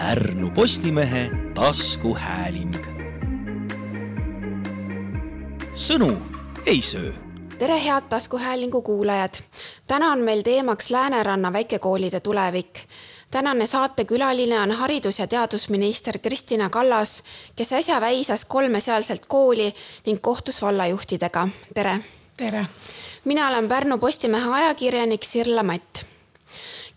Pärnu Postimehe taskuhääling. sõnu ei söö tere, head taskuhäälingu kuulajad. täna on meil teemaks Lääneranna väikekoolide tulevik. tänane saatekülaline on haridus- ja teadusminister Kristina Kallas, kes äsja väisas kolme sealset kooli ning kohtus vallajuhtidega. tere. tere. mina olen Pärnu Postimehe ajakirjanik Sirla Matt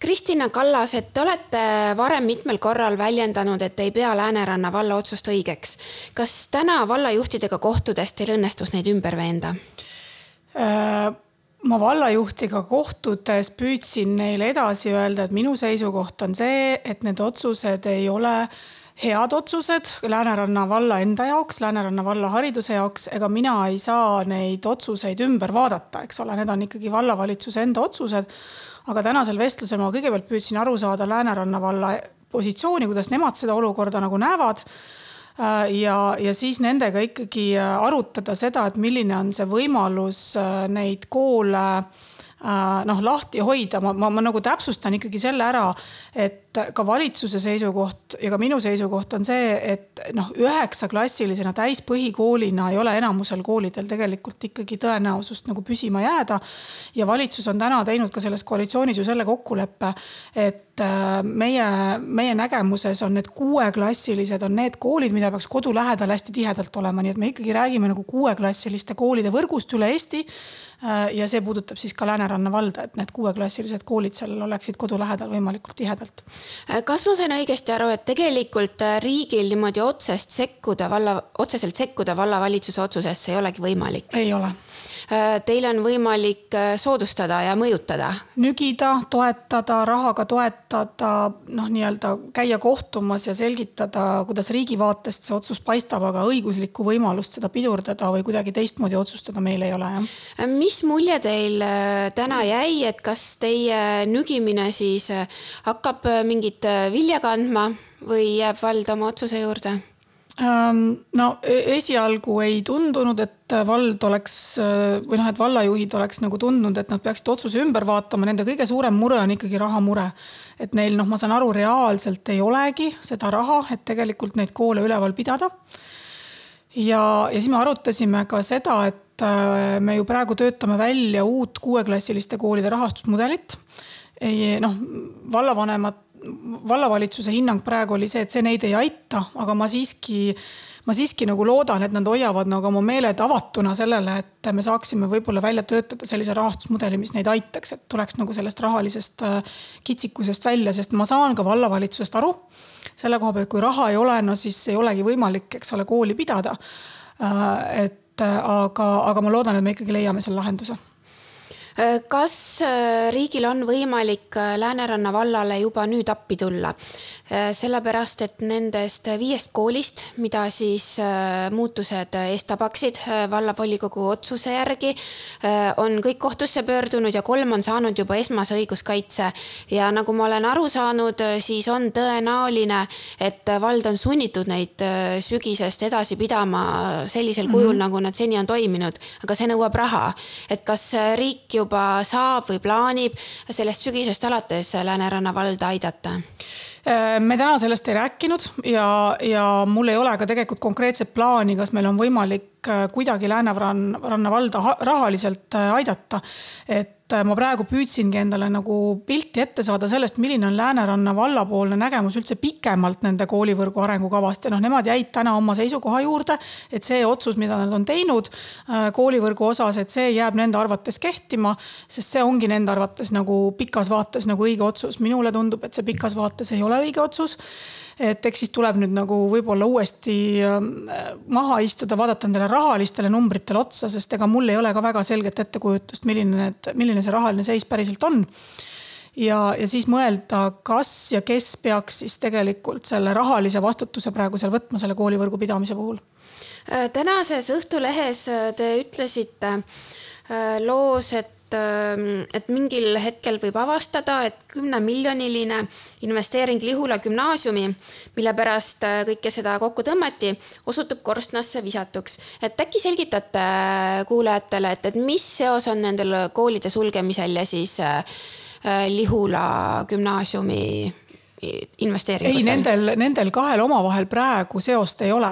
Kristina Kallas, et te olete varem mitmel korral väljendanud, et ei pea Lääneranna valla otsust õigeks. kas täna vallajuhtidega kohtudes teil õnnestus neid ümber veenda? Äh, ma vallajuhtiga kohtudes püüdsin neile edasi öelda, et minu seisukoht on see, et need otsused ei ole head otsused Lääneranna valla enda jaoks, Lääneranna valla hariduse jaoks, ega mina ei saa neid otsuseid ümber vaadata, eks ole, need on ikkagi vallavalitsuse enda otsused. aga tänasel vestlusel ma kõigepealt püüdsin aru saada Lääneranna valla positsiooni, kuidas nemad seda olukorda nagu näevad. Äh, ja, ja siis nendega ikkagi äh, arutada seda, et milline on see võimalus äh, neid koole noh, lahti hoida, ma, ma, ma nagu täpsustan ikkagi selle ära, et ka valitsuse seisukoht ja ka minu seisukoht on see, et noh, üheksaklassilisena täispõhikoolina ei ole enamusel koolidel tegelikult ikkagi tõenäosust nagu püsima jääda. ja valitsus on täna teinud ka selles koalitsioonis ju selle kokkuleppe, et meie, meie nägemuses on need kuueklassilised on need koolid, mida peaks kodu lähedal hästi tihedalt olema, nii et me ikkagi räägime nagu kuueklassiliste koolide võrgust üle Eesti Äh, ja see puudutab siis ka Lääneranna valda, et need kuueklassilised koolid seal oleksid kodu lähedal võimalikult tihedalt. Äh, kas ma sain õigesti aru, et tegelikult äh, riigil niimoodi otsest sekkuda valla, otseselt sekkuda vallavalitsuse otsusesse ei olegi võimalik? ei ole teil on võimalik äh, soodustada ja mõjutada? nügida, toetada, rahaga toetada, noh, nii-öelda käia kohtumas ja selgitada, kuidas riigi vaatest see otsus paistab, aga õiguslikku võimalust seda pidurdada või kuidagi teistmoodi otsustada meil ei ole, jah. Äh, mis mulje teil täna jäi, et kas teie nügimine siis hakkab mingit vilja kandma või jääb vald oma otsuse juurde? Ähm, no e-, esialgu ei tundunud, et vald oleks või noh, et vallajuhid oleks nagu tundnud, et nad peaksid otsuse ümber vaatama, nende kõige suurem mure on ikkagi rahamure. et neil noh, ma saan aru, reaalselt ei olegi seda raha, et tegelikult neid koole üleval pidada. ja, ja siis me arutasime ka seda, et äh, me ju praegu töötame välja uut kuueklassiliste koolide rahastusmudelit. noh, vallavanemad vallavalitsuse hinnang praegu oli see, et see neid ei aita, aga ma siiski, ma siiski nagu loodan, et nad hoiavad nagu oma meeled avatuna sellele, et me saaksime võib-olla välja töötada sellise rahastusmudeli, mis neid aitaks, et tuleks nagu sellest rahalisest äh, kitsikusest välja, sest ma saan ka vallavalitsusest aru. selle koha pealt, kui raha ei ole, no siis ei olegi võimalik, eks ole, kooli pidada. Äh, et äh, aga, aga ma loodan, et me ikkagi leiame selle lahenduse kas äh, riigil on võimalik äh, Lääneranna vallale juba nüüd appi tulla? sellepärast, et nendest viiest koolist, mida siis muutused eest tabaksid vallavolikogu otsuse järgi, on kõik kohtusse pöördunud ja kolm on saanud juba esmase õiguskaitse. ja nagu ma olen aru saanud, siis on tõenäoline, et vald on sunnitud neid sügisest edasi pidama sellisel kujul mm, -hmm. nagu nad seni on toiminud, aga see nõuab raha. et kas riik ju juba saab või plaanib sellest sügisest alates Lääneranna valda aidata? Äh, me täna sellest ei rääkinud ja, ja mul ei ole ka tegelikult konkreetset plaani, kas meil on võimalik kuidagi Lääneranna valda rahaliselt äh, aidata. et et ma praegu püüdsingi endale nagu pilti ette saada sellest, milline on Lääneranna vallapoolne nägemus üldse pikemalt nende koolivõrgu arengukavast ja noh, nemad jäid täna oma seisukoha juurde, et see otsus, mida nad on teinud äh, koolivõrgu osas, et see jääb nende arvates kehtima, sest see ongi nende arvates nagu pikas vaates nagu õige otsus. minule tundub, et see pikas vaates ei ole õige otsus et eks siis tuleb nüüd nagu võib-olla uuesti ähm, maha istuda, vaadata nendele rahalistele numbritele otsa, sest ega mul ei ole ka väga selget ettekujutust, milline need, milline see rahaline seis päriselt on ja, ja siis mõelda, kas ja kes peaks siis tegelikult selle rahalise vastutuse praegu seal võtma selle koolivõrgu pidamise puhul. Tänases Õhtulehes te ütlesite äh, loos, et et mingil hetkel võib avastada, et kümnemiljoniline investeering Lihula gümnaasiumi, mille pärast äh, kõike seda kokku tõmmati, osutub korstnasse visatuks. et äkki selgitate äh, kuulajatele, et, et mis seos on nendel koolide sulgemisel ja siis äh, Lihula gümnaasiumi investeeringutel? ei, nendel, nendel kahel omavahel praegu seost ei ole.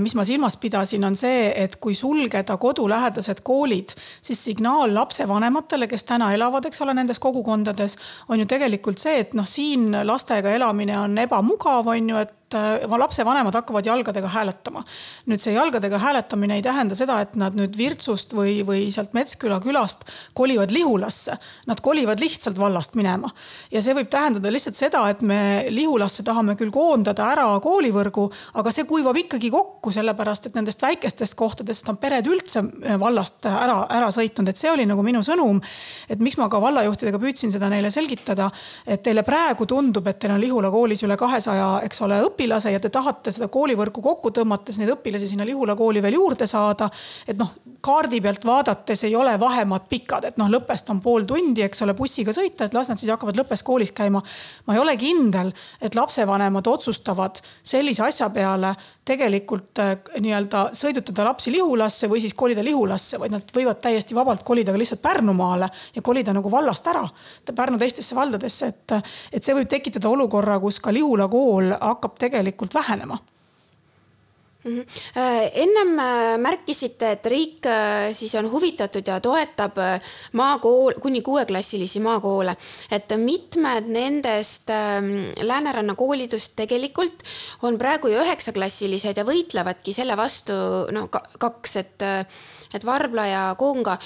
mis ma silmas pidasin, on see, et kui sulgeda kodulähedased koolid, siis signaal lapsevanematele, kes täna elavad, eks ole, nendes kogukondades, on ju tegelikult see, et noh, siin lastega elamine on ebamugav, on ju, et et äh, lapsevanemad hakkavad jalgadega hääletama. nüüd see jalgadega hääletamine ei tähenda seda, et nad nüüd Virtsust või, või sealt Metsküla külast kolivad Lihulasse. Nad kolivad lihtsalt vallast minema. ja see võib tähendada lihtsalt seda, et me Lihulasse tahame küll koondada ära koolivõrgu, aga see kuivab ikkagi kokku, sellepärast et nendest väikestest kohtadest on pered üldse äh, vallast ära, ära sõitnud, et see oli nagu minu sõnum. et miks ma ka vallajuhtidega püüdsin seda neile selgitada, et teile praegu tundub, et teil on Lihula koolis üle kahesaja, eks ole, õpilase õpilase ja te tahate seda koolivõrku kokku tõmmates neid õpilasi sinna Lihula kooli veel juurde saada. et noh, kaardi pealt vaadates ei ole vahemaad pikad, et noh, lõppest on pool tundi, eks ole, bussiga sõita, et las nad siis hakkavad lõppes koolis käima. ma ei ole kindel, et lapsevanemad otsustavad sellise asja peale tegelikult äh, nii-öelda sõidutada lapsi Lihulasse või siis kolida Lihulasse, vaid nad võivad täiesti vabalt kolida ka lihtsalt Pärnumaale ja kolida nagu vallast ära. Pärnu teistesse valdadesse, et, et see võib tekitada olukorra, kus ka Lihula kool hakkab tegelikult vähenema. Ennem äh, märkisite, et riik äh, siis on huvitatud ja toetab maakool, kuni kuueklassilisi maakoole. et mitmed nendest ähm, Lääneranna koolidest tegelikult on praegu ju üheksaklassilised ja võitlevadki selle vastu no kaks, et, et Varbla ja Koonga,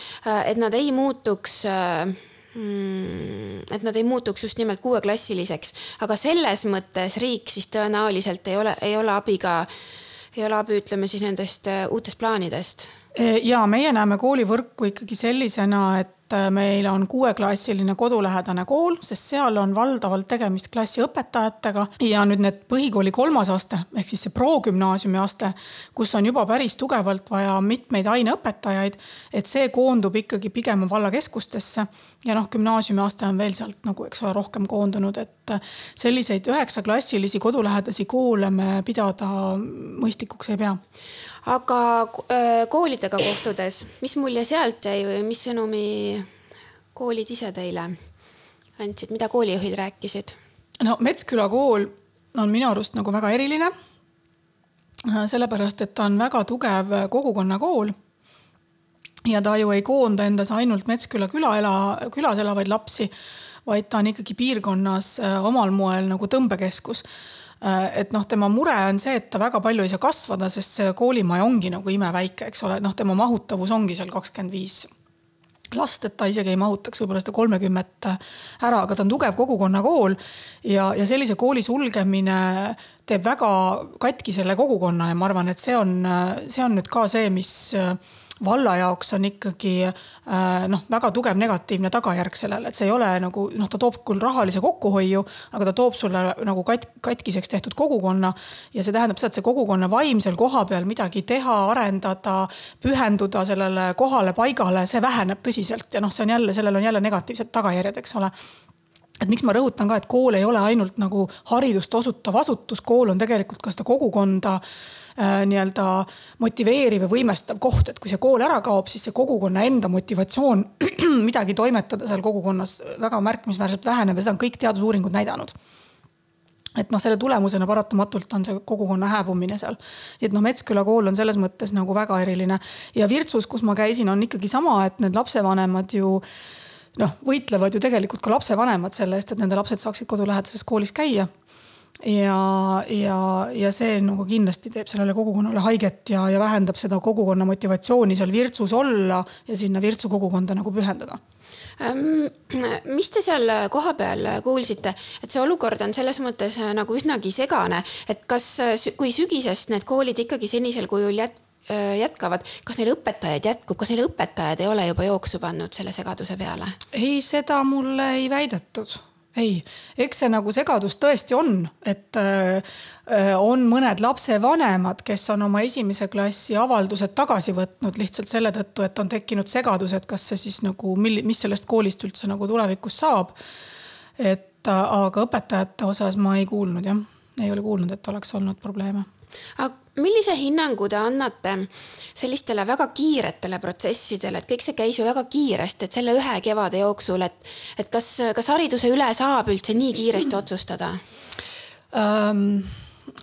et nad ei muutuks mm, et nad ei muutuks just nimelt kuueklassiliseks, aga selles mõttes riik siis tõenäoliselt ei ole, ei ole abiga äh, ja Laabi, ütleme siis nendest äh, uutest plaanidest? ja meie näeme koolivõrku ikkagi sellisena, et meil on kuueklassiline kodulähedane kool, sest seal on valdavalt tegemist klassiõpetajatega. Ja nüüd need põhikooli kolmas aste ehk siis see progümnaasiumi aste, kus on juba päris tugevalt vaja mitmeid aineõpetajaid, et see koondub ikkagi pigem vallakeskustesse. Ja noh, gümnaasiumiaste on veel sealt nagu, eks ole, rohkem koondunud, et et selliseid üheksaklassilisi kodulähedasi koole me pidada mõistlikuks ei pea aga äh, koolidega kohtudes, mis mulje sealt jäi või mis sõnumi koolid ise teile andsid, mida koolijuhid rääkisid? no Metsküla kool on minu arust nagu väga eriline. sellepärast, et ta on väga tugev kogukonnakool. ja ta ju ei koonda endas ainult Metsküla küla ela, külas elavaid lapsi vaid ta on ikkagi piirkonnas äh, omal moel nagu tõmbekeskus äh, et noh, tema mure on see, et ta väga palju ei saa kasvada, sest see koolimaja ongi nagu imeväike, eks ole, noh, tema mahutavus ongi seal kakskümmend viis last, et ta isegi ei mahutaks võib-olla seda kolmekümmet ära, aga ta on tugev kogukonnakool. ja, ja sellise kooli sulgemine teeb väga katki selle kogukonna ja ma arvan, et see on, see on nüüd ka see, mis valla jaoks on ikkagi äh, noh, väga tugev negatiivne tagajärg sellele, et see ei ole nagu noh, ta toob küll rahalise kokkuhoiu, aga ta toob sulle nagu kat-, katkiseks tehtud kogukonna. ja see tähendab seda, et see kogukonna vaim seal kohapeal midagi teha, arendada, pühenduda sellele kohale, paigale, see väheneb tõsiselt ja noh, see on jälle, sellel on jälle negatiivsed tagajärjed, eks ole et miks ma rõhutan ka, et kool ei ole ainult nagu haridust osutav asutus, kool on tegelikult ka seda kogukonda äh, nii-öelda motiveeriv ja võimestav koht, et kui see kool ära kaob, siis see kogukonna enda motivatsioon midagi toimetada seal kogukonnas väga märkimisväärselt väheneb ja seda on kõik teadusuuringud näidanud. Et noh, selle tulemusena paratamatult on see kogukonna hääbumine seal. et noh, Metsküla kool on selles mõttes nagu väga eriline. Ja Virtsus, kus ma käisin, on ikkagi sama, et need lapsevanemad ju noh, võitlevad ju tegelikult ka lapsevanemad selle eest, et nende lapsed saaksid kodulähedases koolis käia. ja, ja, ja see nagu kindlasti teeb sellele kogukonnale haiget ja, ja vähendab seda kogukonna motivatsiooni seal Virtsus olla ja sinna Virtsu kogukonda nagu pühenduda mis te seal kohapeal kuulsite, et see olukord on selles mõttes nagu üsnagi segane, et kas, kui sügisest need koolid ikkagi senisel kujul jät-, jätkavad, kas neil õpetajaid jätkub, kas neil õpetajad ei ole juba jooksu pannud selle segaduse peale? ei, seda mulle ei väidetud. Ei, eks see nagu segadus tõesti on, et on mõned lapsevanemad, kes on oma esimese klassi avaldused tagasi võtnud lihtsalt selle tõttu, et on tekkinud segadus, et kas see siis nagu, mis sellest koolist üldse nagu tulevikus saab. et aga õpetajate osas ma ei kuulnud jah, ei ole kuulnud, et oleks olnud probleeme aga millise hinnangu te annate sellistele väga kiiretele protsessidele, et kõik see käis ju väga kiiresti, et selle ühe kevade jooksul, et, et kas, kas hariduse üle saab üldse nii kiiresti otsustada ähm,?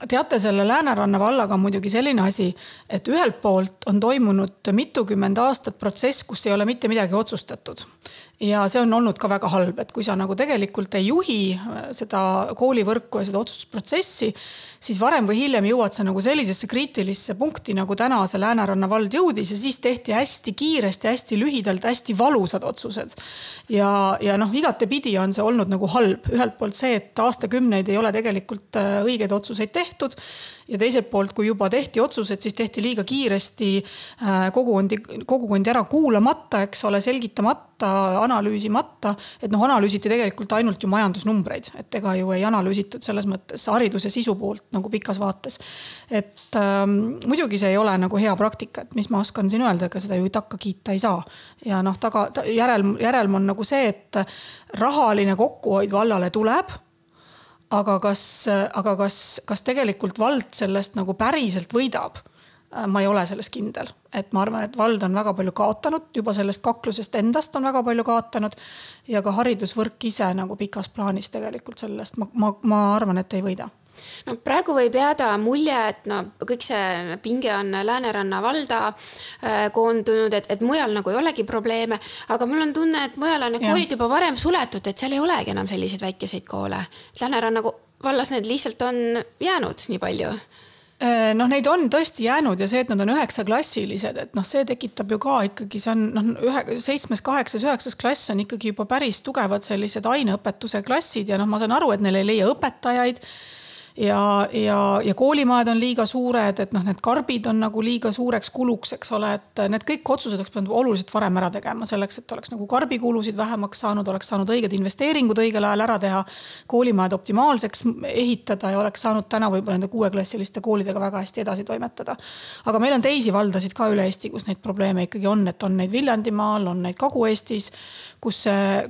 teate, selle Lääneranna vallaga on muidugi selline asi, et ühelt poolt on toimunud mitukümmend aastat protsess, kus ei ole mitte midagi otsustatud ja see on olnud ka väga halb, et kui sa nagu tegelikult ei juhi äh, seda koolivõrku ja seda otsustusprotsessi, siis varem või hiljem jõuad sa nagu sellisesse kriitilisse punkti, nagu täna see Lääneranna vald jõudis ja siis tehti hästi kiiresti, hästi lühidalt, hästi valusad otsused. ja, ja noh, igatepidi on see olnud nagu halb, ühelt poolt see, et aastakümneid ei ole tegelikult äh, õigeid otsuseid tehtud ja teiselt poolt, kui juba tehti otsused, siis tehti liiga kiiresti äh, kogukondi, kogukondi ära kuulamata, eks ole, selgitamata, analüüsimata. et noh, analüüsiti tegelikult ainult ju majandusnumbreid, et ega ju ei analüüsitud selles mõttes hariduse sisu poolt nagu pikas vaates. et ähm, muidugi see ei ole nagu hea praktika, et mis ma oskan siin öelda, ega seda ju takka kiita ei saa. ja noh, taga, järelm, järelm on nagu see, et rahaline kokkuhoid vallale tuleb aga kas, aga kas, kas tegelikult vald sellest nagu päriselt võidab? ma ei ole selles kindel, et ma arvan, et vald on väga palju kaotanud, juba sellest kaklusest endast on väga palju kaotanud. ja ka haridusvõrk ise nagu pikas plaanis tegelikult sellest, ma, ma, ma arvan, et ei võida no praegu võib jääda mulje, et no kõik see pinge on Lääneranna valda äh, koondunud, et, et mujal nagu ei olegi probleeme, aga mul on tunne, et mujal on need koolid juba varem suletud, et seal ei olegi enam selliseid väikeseid koole. Lääneranna vallas need lihtsalt on jäänud nii palju. Äh, noh, neid on tõesti jäänud ja see, et nad on üheksaklassilised, et noh, see tekitab ju ka ikkagi, see on noh, ühe, seitsmes, kaheksas, üheksas klass on ikkagi juba päris tugevad sellised aineõpetuse klassid ja noh, ma saan aru, et neil ei leia õpetajaid ja, ja, ja koolimajad on liiga suured, et noh, need karbid on nagu liiga suureks kuluks, eks ole, et need kõik otsused oleks pidanud oluliselt varem ära tegema selleks, et oleks nagu karbikulusid vähemaks saanud, oleks saanud õiged investeeringud õigel ajal ära teha. koolimajad optimaalseks ehitada ja oleks saanud täna võib-olla nende kuueklassiliste koolidega väga hästi edasi toimetada. aga meil on teisi valdasid ka üle Eesti, kus neid probleeme ikkagi on, et on neid Viljandimaal, on neid Kagu-Eestis kus,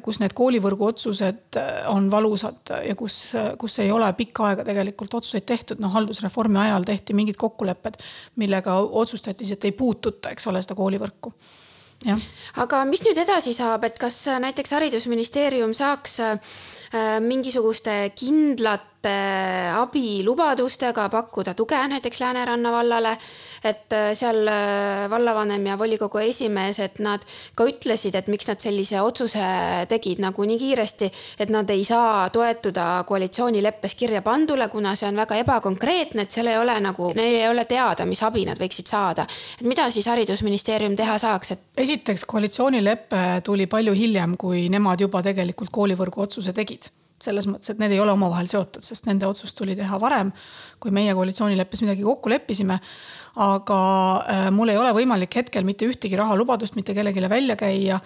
kus need koolivõrgu otsused on valusad ja kus, kus ei ole pikka aega tegelikult otsuseid tehtud, noh haldusreformi ajal tehti mingid kokkulepped, millega otsustati, et ei puututa, eks ole, seda koolivõrku Ja. aga mis nüüd edasi saab, et kas näiteks haridusministeerium saaks mingisuguste kindlate abilubadustega pakkuda tuge näiteks Lääneranna vallale et äh, seal äh, vallavanem ja volikogu esimees, et nad ka ütlesid, et miks nad sellise otsuse tegid nagu nii kiiresti, et nad ei saa toetuda koalitsioonileppes kirja pandule, kuna see on väga ebakonkreetne, et seal ei ole nagu, neil ei ole teada, mis abi nad võiksid saada. et mida siis haridusministeerium teha saaks, et? esiteks koalitsioonilepe tuli palju hiljem, kui nemad juba tegelikult koolivõrgu otsuse tegid selles mõttes, et need ei ole omavahel seotud, sest nende otsus tuli teha varem, kui meie koalitsioonileppes midagi kokku leppisime aga äh, mul ei ole võimalik hetkel mitte ühtegi rahalubadust mitte kellelegi välja käia.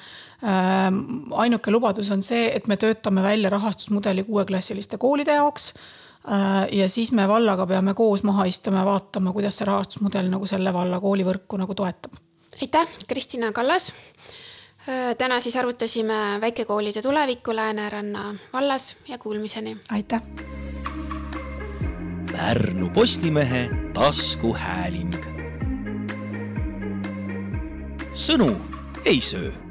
Ähm, ainuke lubadus on see, et me töötame välja rahastusmudeli kuueklassiliste koolide jaoks äh, ja siis me vallaga peame koos maha istuma ja vaatama, kuidas see rahastusmudel nagu selle valla koolivõrku nagu toetab. aitäh, Kristina Kallas. Äh, täna siis arutasime väikekoolide tulevikku Lääneranna vallas ja kuulmiseni. aitäh Pärnu Postimehe taskuhääling. sõnu ei söö